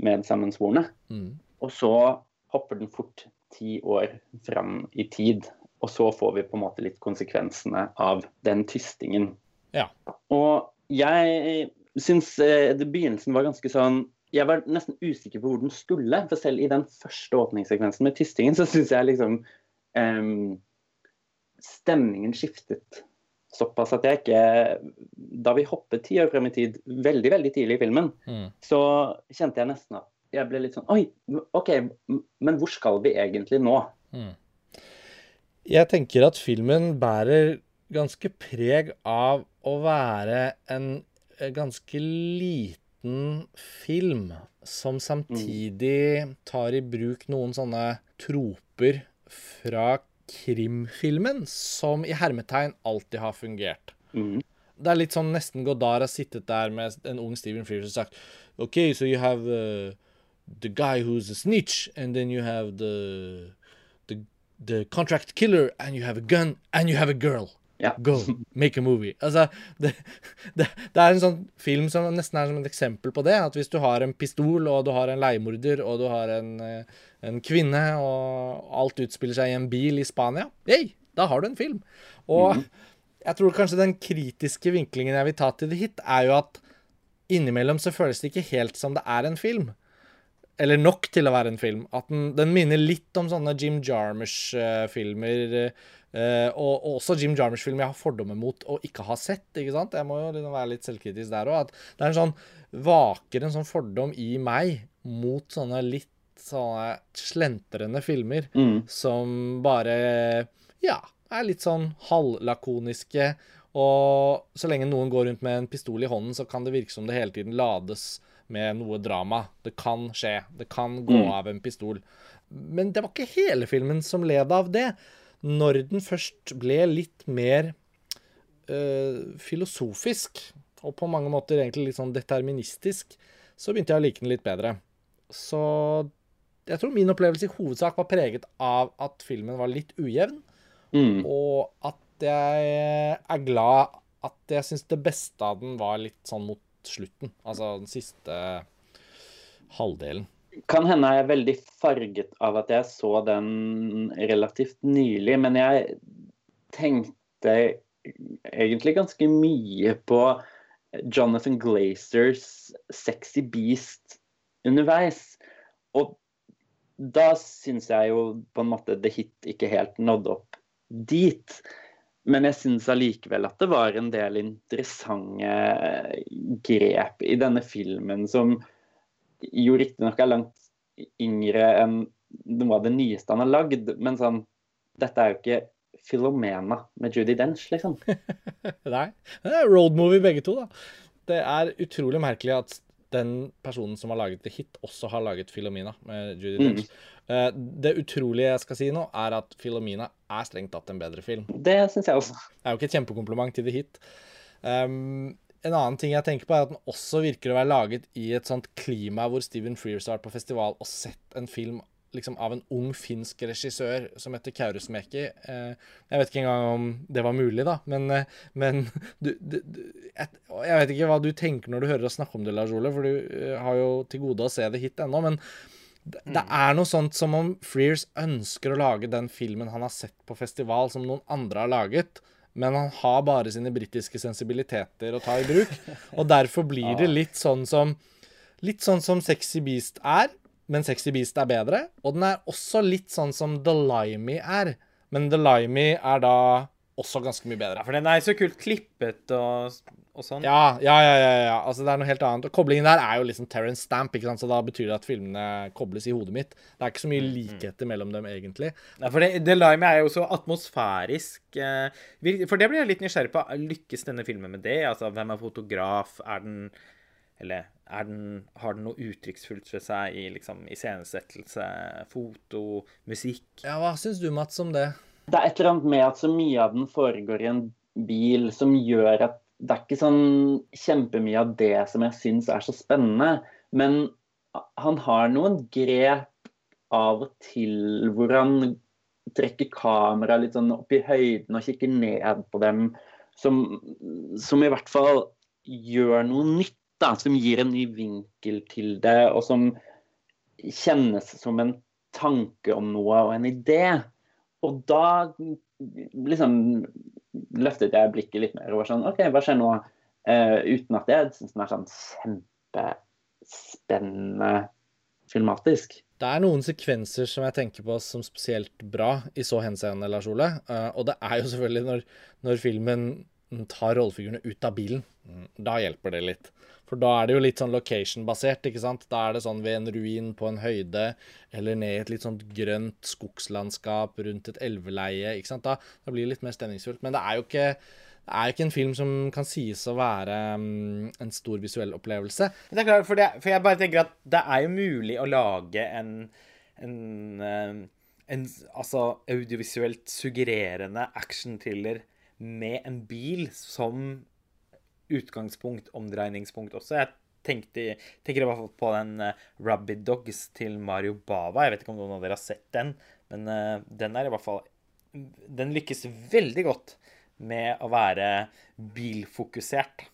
medsammensvorne. Mm. Og så hopper den fort ti år fram i tid. Og så får vi på en måte litt konsekvensene av den tystingen. Ja. Og jeg syns eh, begynnelsen var ganske sånn Jeg var nesten usikker på hvor den skulle. For selv i den første åpningssekvensen med tystingen, så syns jeg liksom eh, Stemningen skiftet såpass at jeg ikke Da vi hoppet ti år frem i tid, veldig, veldig tidlig i filmen, Mm. så kjente jeg nesten at jeg ble litt sånn Oi, OK, men hvor skal vi egentlig nå? Mm. Jeg tenker at filmen bærer ganske preg av å være en eh, ganske liten film som samtidig tar i bruk noen sånne troper fra krimfilmen som i hermetegn alltid har fungert. Mm. Det er litt sånn nesten Godard har sittet der med en ung Stephen Frears og sagt OK, so you have uh, the guy who's a snitch, and then you have the, the the contract killer, and you have a gun, and you have a girl. Ja. Go, make a movie. Altså, det, det, det er en sånn film som nesten er som et eksempel på det. At hvis du har en pistol, og du har en leiemorder, og du har en, eh, en kvinne, og alt utspiller seg i en bil i Spania, hey, da har du en film. Og jeg tror kanskje den kritiske vinklingen jeg vil ta til det Hit, er jo at innimellom så føles det ikke helt som det er en film. Eller nok til å være en film. At den, den minner litt om sånne Jim Jarmusch-filmer. Eh, og, og også Jim Jarmers-film jeg har fordommer mot og ikke har sett. ikke sant? Jeg må jo liksom være litt selvkritisk der òg. Det er en sånn vaker en sånn fordom i meg mot sånne litt sånne slentrende filmer Mm. som bare ja, er litt sånn halvlakoniske. Og så lenge noen går rundt med en pistol i hånden, så kan det virke som det hele tiden lades med noe drama. Det kan skje. Det kan gå Mm. av en pistol. Men det var ikke hele filmen som led av det. Når den først ble litt mer øh, filosofisk, og på mange måter egentlig litt sånn deterministisk, så begynte jeg å like den litt bedre. Så jeg tror min opplevelse i hovedsak var preget av at filmen var litt ujevn, Mm. og at jeg er glad at jeg syns det beste av den var litt sånn mot slutten. Altså den siste halvdelen. Kan hende jeg er veldig farget av at jeg så den relativt nylig, men jeg tenkte egentlig ganske mye på Jonathan Glazers Sexy Beast underveis. Og da syns jeg jo på en måte The Hit ikke helt nådde opp dit. Men jeg syns allikevel at det var en del interessante grep i denne filmen som jo riktignok er langt yngre enn noe av det nyeste han har lagd, men sånn Dette er jo ikke Filomena med Judy Dench, liksom. Nei. Det er road movie begge to, da. Det er utrolig merkelig at den personen som har laget The Hit, også har laget Filomena med Judy Mm. Dench. Eh, Det utrolige jeg skal si nå, er at Filomena er strengt tatt en bedre film. Det syns jeg også. Det er jo ikke et kjempekompliment til The Hit. Um, en annen ting jeg tenker på, er at den også virker å være laget i et sånt klima hvor Steven Frears har vært på festival og sett en film liksom, av en ung finsk regissør som heter Kaurismäki. Eh, jeg vet ikke engang om det var mulig, da, men, eh, men du, du, du, jeg, vet ikke hva du tenker når du hører oss snakke om det, Lars Ole, for du eh, har jo til gode å se det Hit ennå. men det, det er noe sånt som om Frears ønsker å lage den filmen han har sett på festival, som noen andre har laget, men han har bare sine britiske sensibiliteter å ta i bruk. Og derfor blir det litt sånn som Litt sånn som Sexy Beast er, men Sexy Beast er bedre. Og den er også litt sånn som The Limey er, men The Limey er da også ganske mye bedre. Ja, for den er så kult klippet og, og sånn. Ja, ja, ja, ja, ja. Altså, det er noe helt annet. Og koblingen der er jo liksom Terence Stamp, ikke sant? så da betyr det at filmene kobles i hodet mitt. Det er ikke så mye likheter mellom dem, egentlig. Nei, for det, The Lime er jo så atmosfærisk. eh, For det blir jeg litt nysgjerrig på. Lykkes denne filmen med det? Altså, hvem er fotograf? Er den Eller er den, har den noe uttrykksfullt ved seg i liksom iscenesettelse, foto, musikk? Ja, hva syns du, Mats, om det? Det er et eller annet med at så mye av den foregår i en bil som gjør at det er ikke sånn kjempemye av det som jeg syns er så spennende. Men han har noen grep av og til hvor han trekker kameraet litt sånn opp i høyden og kikker ned på dem, som, som i hvert fall gjør noe nytt. Da, som gir en ny vinkel til det, og som kjennes som en tanke om noe og en idé. Og da liksom løftet jeg blikket litt mer og var sånn OK, hva skjer nå? Uh, uten at jeg syns den er sånn kjempespennende filmatisk. Det er noen sekvenser som jeg tenker på som spesielt bra i så henseende, Lars Ole. Uh, og det er jo selvfølgelig når, når filmen tar rollefigurene ut av bilen. Mm, Da hjelper det litt. For da er det jo litt sånn location-basert, ikke sant. Da er det sånn ved en ruin på en høyde, eller ned i et litt sånt grønt skogslandskap rundt et elveleie, ikke sant. Da, da blir det litt mer stemningsfullt. Men det er jo ikke det er ikke en film som kan sies å være um, en stor visuell opplevelse. Det er klart, for, det, for jeg bare tenker at det er jo mulig å lage en, en, eh, en altså audiovisuelt suggererende actionthriller med en bil som utgangspunkt, omdreiningspunkt også. Jeg tenkte, tenker i hvert fall på den uh, Rabid Dogs til Mario Bava. Jeg vet ikke om noen av dere har sett den, men uh, den er i hvert fall Den lykkes veldig godt med å være bilfokusert.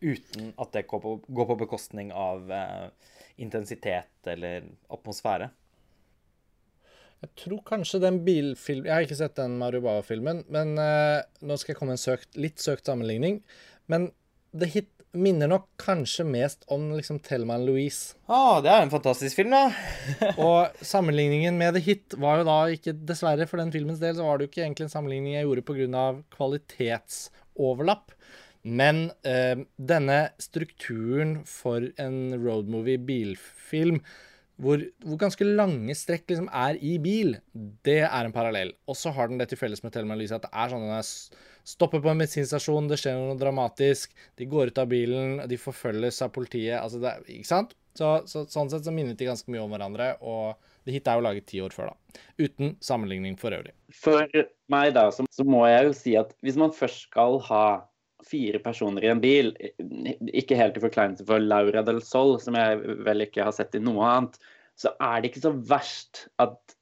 Uten at det går på, går på bekostning av uh, intensitet eller atmosfære. Jeg tror kanskje den bilfilmen Jeg har ikke sett den Marubawa-filmen, men uh, nå skal jeg komme med en søkt, litt søkt sammenligning. Men The Hit minner nok kanskje mest om liksom Thelma Louise. Ah, det er en fantastisk film, da. Og sammenligningen med The Hit var jo da ikke Dessverre, for den filmens del, så var det jo ikke egentlig en sammenligning jeg gjorde pga. kvalitetsoverlapp. Men eh, denne strukturen for en roadmovie bilfilm hvor, hvor ganske lange strekk liksom er i bil, det er en parallell. Og så har den det til felles med Thelma Louise at det er sånn at den er stopper på en bensinstasjon, det skjer noe dramatisk, de går ut av bilen, de forfølges av politiet. altså det, Ikke sant? Så, så, sånn sett så minnet de ganske mye om hverandre, og det Hit er jo laget ti år før, da. Uten sammenligning for øvrig. For meg da, så, så må jeg jo si at hvis man først skal ha fire personer i en bil, ikke helt i forkleinelse for Laura del Sol, som jeg vel ikke har sett i noe annet, så er det ikke så verst at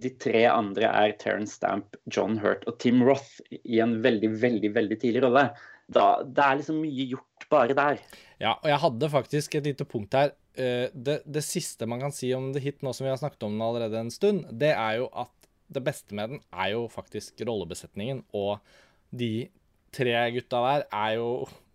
de tre andre er Terence Stamp, John Hurt og Tim Roth i en veldig, veldig veldig tidlig rolle. Da, det er liksom mye gjort bare der. Ja, og jeg hadde faktisk et lite punkt her. Eh, Det, det siste man kan si om The Hit, nå som vi har snakket om den allerede en stund, det er jo at det beste med den er jo faktisk rollebesetningen og de tre gutta der er jo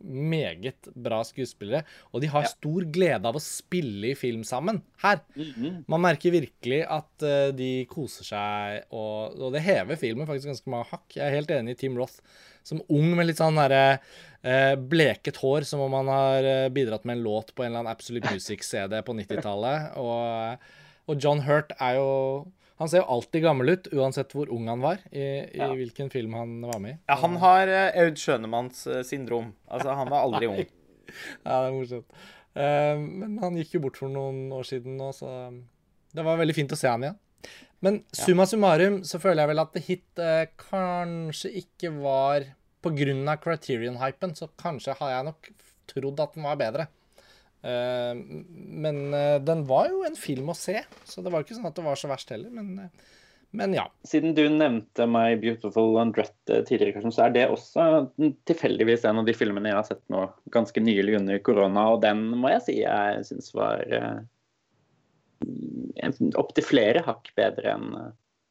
meget bra skuespillere. Og de har Ja. stor glede av å spille i film sammen her. Mhm. Man merker virkelig at uh, de koser seg, og, og det hever filmen faktisk ganske mange hakk. Jeg er helt enig i Tim Roth som ung med litt sånn derre uh, bleket hår, som om han har eh, bidratt med en låt på en eller annen Absolute Music-CD på 90-tallet. Og, og John Hurt er jo Han ser jo alltid gammel ut, uansett hvor ung han var, i, i Ja. hvilken film han var med i. Ja, han har eh, Aud Schønemanns eh, syndrom. Altså, han var aldri ung. Ja, det er morsomt. Uh, men han gikk jo bort for noen år siden nå, så det var veldig fint å se han igjen. Men summa summarum så føler jeg vel at The Hit uh, kanskje ikke var På grunn av Criterion-hypen, så kanskje har jeg nok trodd at den var bedre. Eh, men eh, den var jo en film å se, så det var ikke sånn at det var så verst heller. Men, eh, men ja. Siden du nevnte My Beautiful Undrette tidligere, Karsten, så er det også tilfeldigvis en av de filmene jeg har sett nå ganske nylig under korona, og den må jeg si jeg syns var uh, opptil flere hakk bedre enn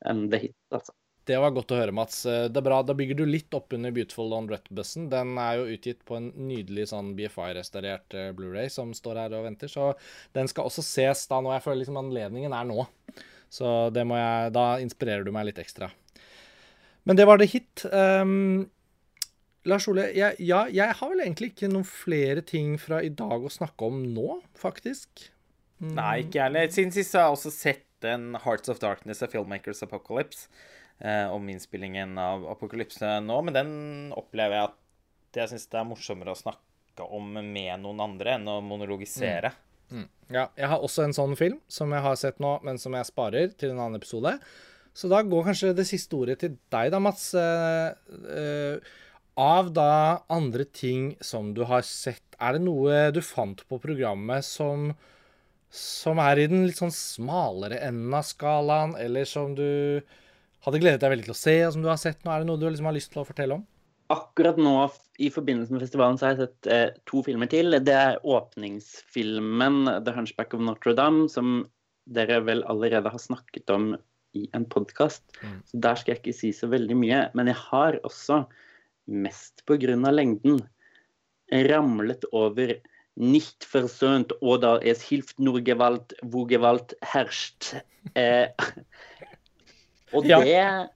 en The Hit, altså. Det var godt å høre, Mats. Eh, Det er bra. Da bygger du litt opp under Beautiful on Red-bussen. Den er jo utgitt på en nydelig sånn BFI-restaurert eh, Blu-ray som står her og venter, så den skal også ses da nå. Jeg føler liksom anledningen er nå. Så det må jeg Da inspirerer du meg litt ekstra. Men det var det hit. Um, Lars Ole, jeg, ja, jeg har vel egentlig ikke noen flere ting fra i dag å snakke om nå, faktisk. Nei, ikke jeg heller. Siden sist har jeg også sett den Hearts of Darkness av Filmmakers Apocalypse. Eh, om innspillingen av Apokalypse nå. Men den opplever jeg at jeg syns det er morsommere å snakke om med noen andre enn å monologisere. Ja, jeg har også en sånn film som jeg har sett nå, men som jeg sparer til en annen episode. Så da går kanskje det siste ordet til deg da, Mats. Eh, eh, av da andre ting som du har sett, er det noe du fant på programmet som, som er i den litt sånn smalere enden av skalaen, eller som du hadde gledet deg veldig til å se, og som du har sett nå? Er det noe du liksom har lyst til å fortelle om? Akkurat nå i forbindelse med festivalen så har jeg sett eh, to filmer til. Det er åpningsfilmen 'The Hunchback of Notre-Dame', som dere vel allerede har snakket om i en podkast. Mm. Så der skal jeg ikke si så veldig mye. Men jeg har også, mest pga. lengden, ramlet over Nicht versønt oder es hilft nur Gewalt, wo Gewalt herrscht. Eh, og Ja. det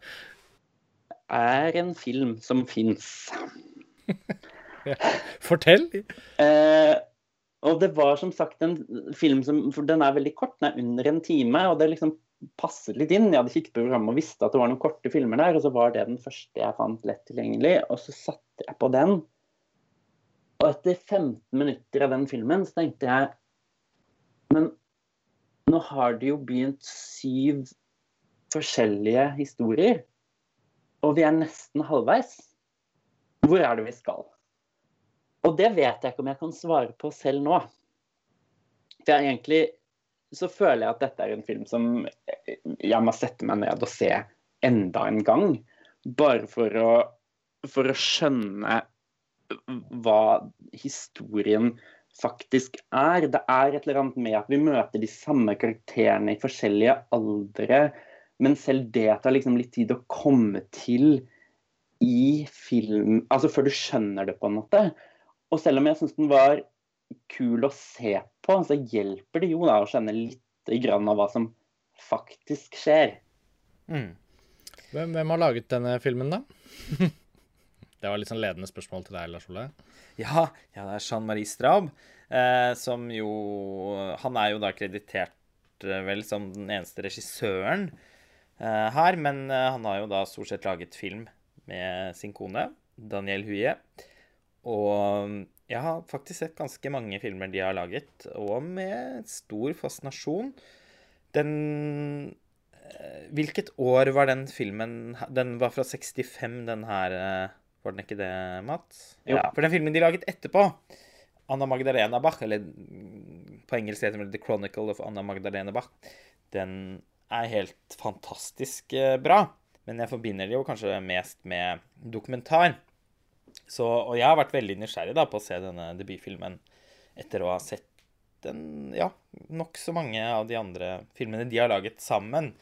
er en film som fins. Fortell! Eh, og det var som sagt en film som For den er veldig kort, den er under en time. Og det liksom passet litt inn. Jeg hadde kikket på programmet og visste at det var noen korte filmer der. Og så var det den første jeg fant lett tilgjengelig. Og så satte jeg på den. Og etter 15 minutter av den filmen så tenkte jeg Men nå har det jo begynt syv forskjellige historier. Og vi er nesten halvveis. Hvor er det vi skal? Og det vet jeg ikke om jeg kan svare på selv nå. For jeg egentlig så føler jeg at dette er en film som jeg må sette meg ned og se enda en gang. Bare for å, for å skjønne hva historien faktisk er. Det er et eller annet med at vi møter de samme karakterene i forskjellige aldre, men selv det tar liksom litt tid å komme til i film Altså før du skjønner det, på en måte. Og selv om jeg syns den var kul å se på, så hjelper det jo da å skjønne litt grann av hva som faktisk skjer. Mm. Hvem, hvem har laget denne filmen, da? det var litt sånn ledende spørsmål til deg, Lars Ole. Ja, ja, det er Jean-Marie Straub, eh, som jo Han er jo da kreditert eh, vel som den eneste regissøren her, men eh, han har jo da stort sett laget film med sin kone, Daniel Huie. Og jeg har faktisk sett ganske mange filmer de har laget, og med stor fascinasjon. Den eh, Hvilket år var den filmen Den var fra 65, den her. eh, Var den ikke det, Mats? Jo. Ja, for den filmen de laget etterpå, Anna Magdalena Bach, eller mm, på engelsk heter den The Chronicle of Anna Magdalena Bach, den er helt fantastisk eh, bra. Men jeg forbinder det jo kanskje mest med dokumentar. Så, og jeg har vært veldig nysgjerrig da på å se denne debutfilmen etter å ha sett den, ja, nokså mange av de andre filmene de har laget sammen.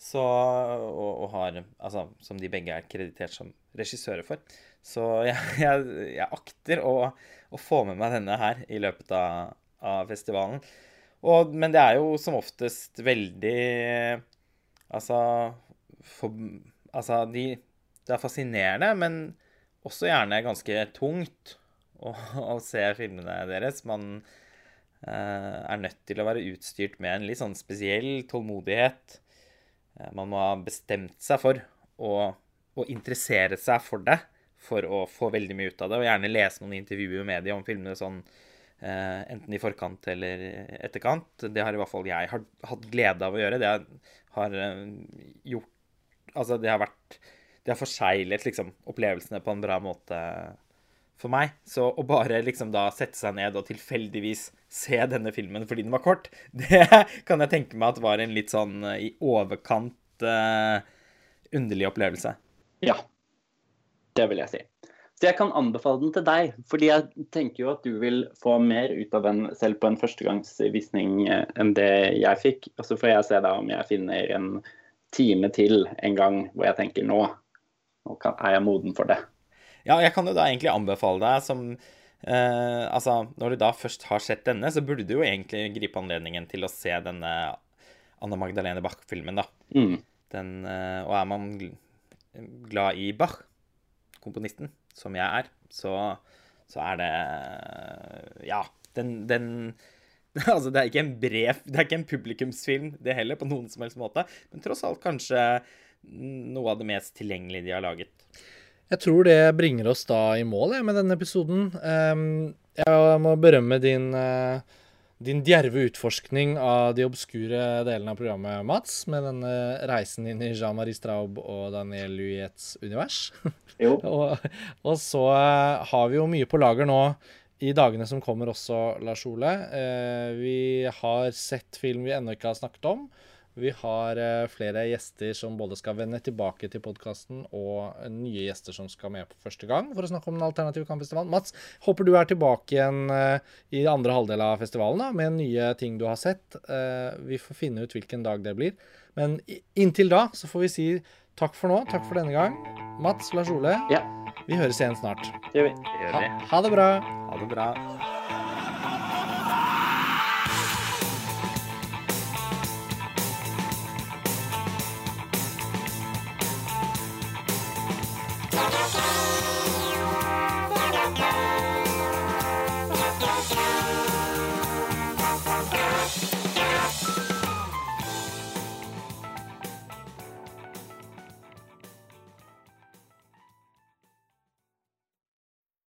Så, og, og har, altså, som de begge er kreditert som regissører for. Så jeg, jeg, jeg akter å, å, få med meg denne her i løpet av, av festivalen. Og, men det er jo som oftest veldig Altså, for, altså de, Det er fascinerende, men også gjerne ganske tungt å, å se filmene deres. Man eh, er nødt til å være utstyrt med en litt sånn spesiell tålmodighet. Eh, man må ha bestemt seg for å, å interessere seg for det for å få veldig mye ut av det, og gjerne lese noen intervjuer med de om filmene sånn enten i forkant eller etterkant. Det har i hvert fall jeg hatt glede av å gjøre. Det har eh, gjort Altså, det har vært Det har forseglet liksom opplevelsene på en bra måte for meg. Så å bare liksom da sette seg ned og tilfeldigvis se denne filmen fordi den var kort, det kan jeg tenke meg at var en litt sånn eh, i overkant uh, underlig opplevelse. Ja. Det vil jeg si. Så jeg kan anbefale den til deg, fordi jeg tenker jo at du vil få mer ut av den selv på en førstegangsvisning eh, enn det jeg fikk. Og så får jeg se da om jeg finner en time til en gang hvor jeg tenker nå, nå kan, er jeg moden for det. Ja, jeg kan jo da egentlig anbefale deg som eh, Altså, når du da først har sett denne, så burde du jo egentlig gripe anledningen til å se denne Anna Magdalene Bach-filmen, da. Mm. Den, eh, og er man glad i Bach, komponisten, som jeg er, så, så er det Ja, den, den Altså, det er ikke en brev, det er ikke en publikumsfilm, det heller, på noen som helst måte. Men tross alt kanskje noe av det mest tilgjengelige de har laget. Jeg tror det bringer oss da i mål jeg, med denne episoden. Um, jeg må berømme din uh, din djerve utforskning av de obskure delene av programmet, Mats, med denne reisen inn i Jean-Marie Straub og Daniel Luiets univers. Jo. og, og, så eh, har vi jo mye på lager nå i dagene som kommer også, Lars Ole. Eh, vi har sett film vi ennå ikke har snakket om. Vi har uh, flere gjester som både skal vende tilbake til podkasten, og uh, nye gjester som skal med på første gang for å snakke om den alternative kampfestivalen. Mats, håper du er tilbake igjen uh, i andre halvdel av festivalen da, med nye ting du har sett. vi får finne ut hvilken dag det blir. Men inntil da så får vi si takk for nå. Takk for denne gang. Mats, Lars Ole, ja. vi høres igjen snart. Det gjør vi. Ha, ha det bra. Ha det bra.